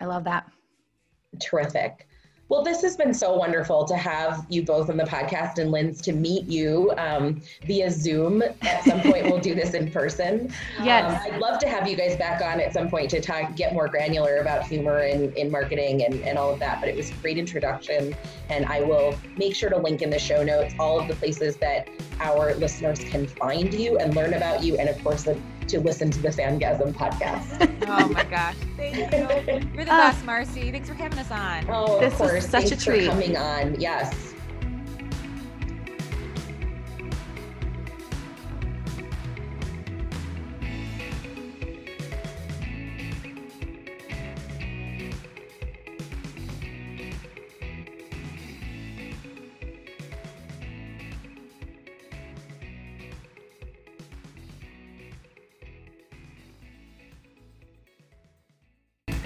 S4: I love that.
S5: Terrific. Well, this has been so wonderful to have you both on the podcast and Linz to meet you um, via Zoom. At some point, we'll do this in person.
S4: Yes.
S5: Um, I'd love to have you guys back on at some point to talk, get more granular about humor in, in marketing and, and all of that. But it was a great introduction. And I will make sure to link in the show notes all of the places that our listeners can find you and learn about you. And of course, the to listen to the Fangasm podcast.
S3: oh my gosh. Thank you. You're the uh, best, Marcy. Thanks for having us on.
S5: Oh,
S4: this
S5: of course.
S4: such
S5: Thanks
S4: a treat.
S5: coming on. Yes.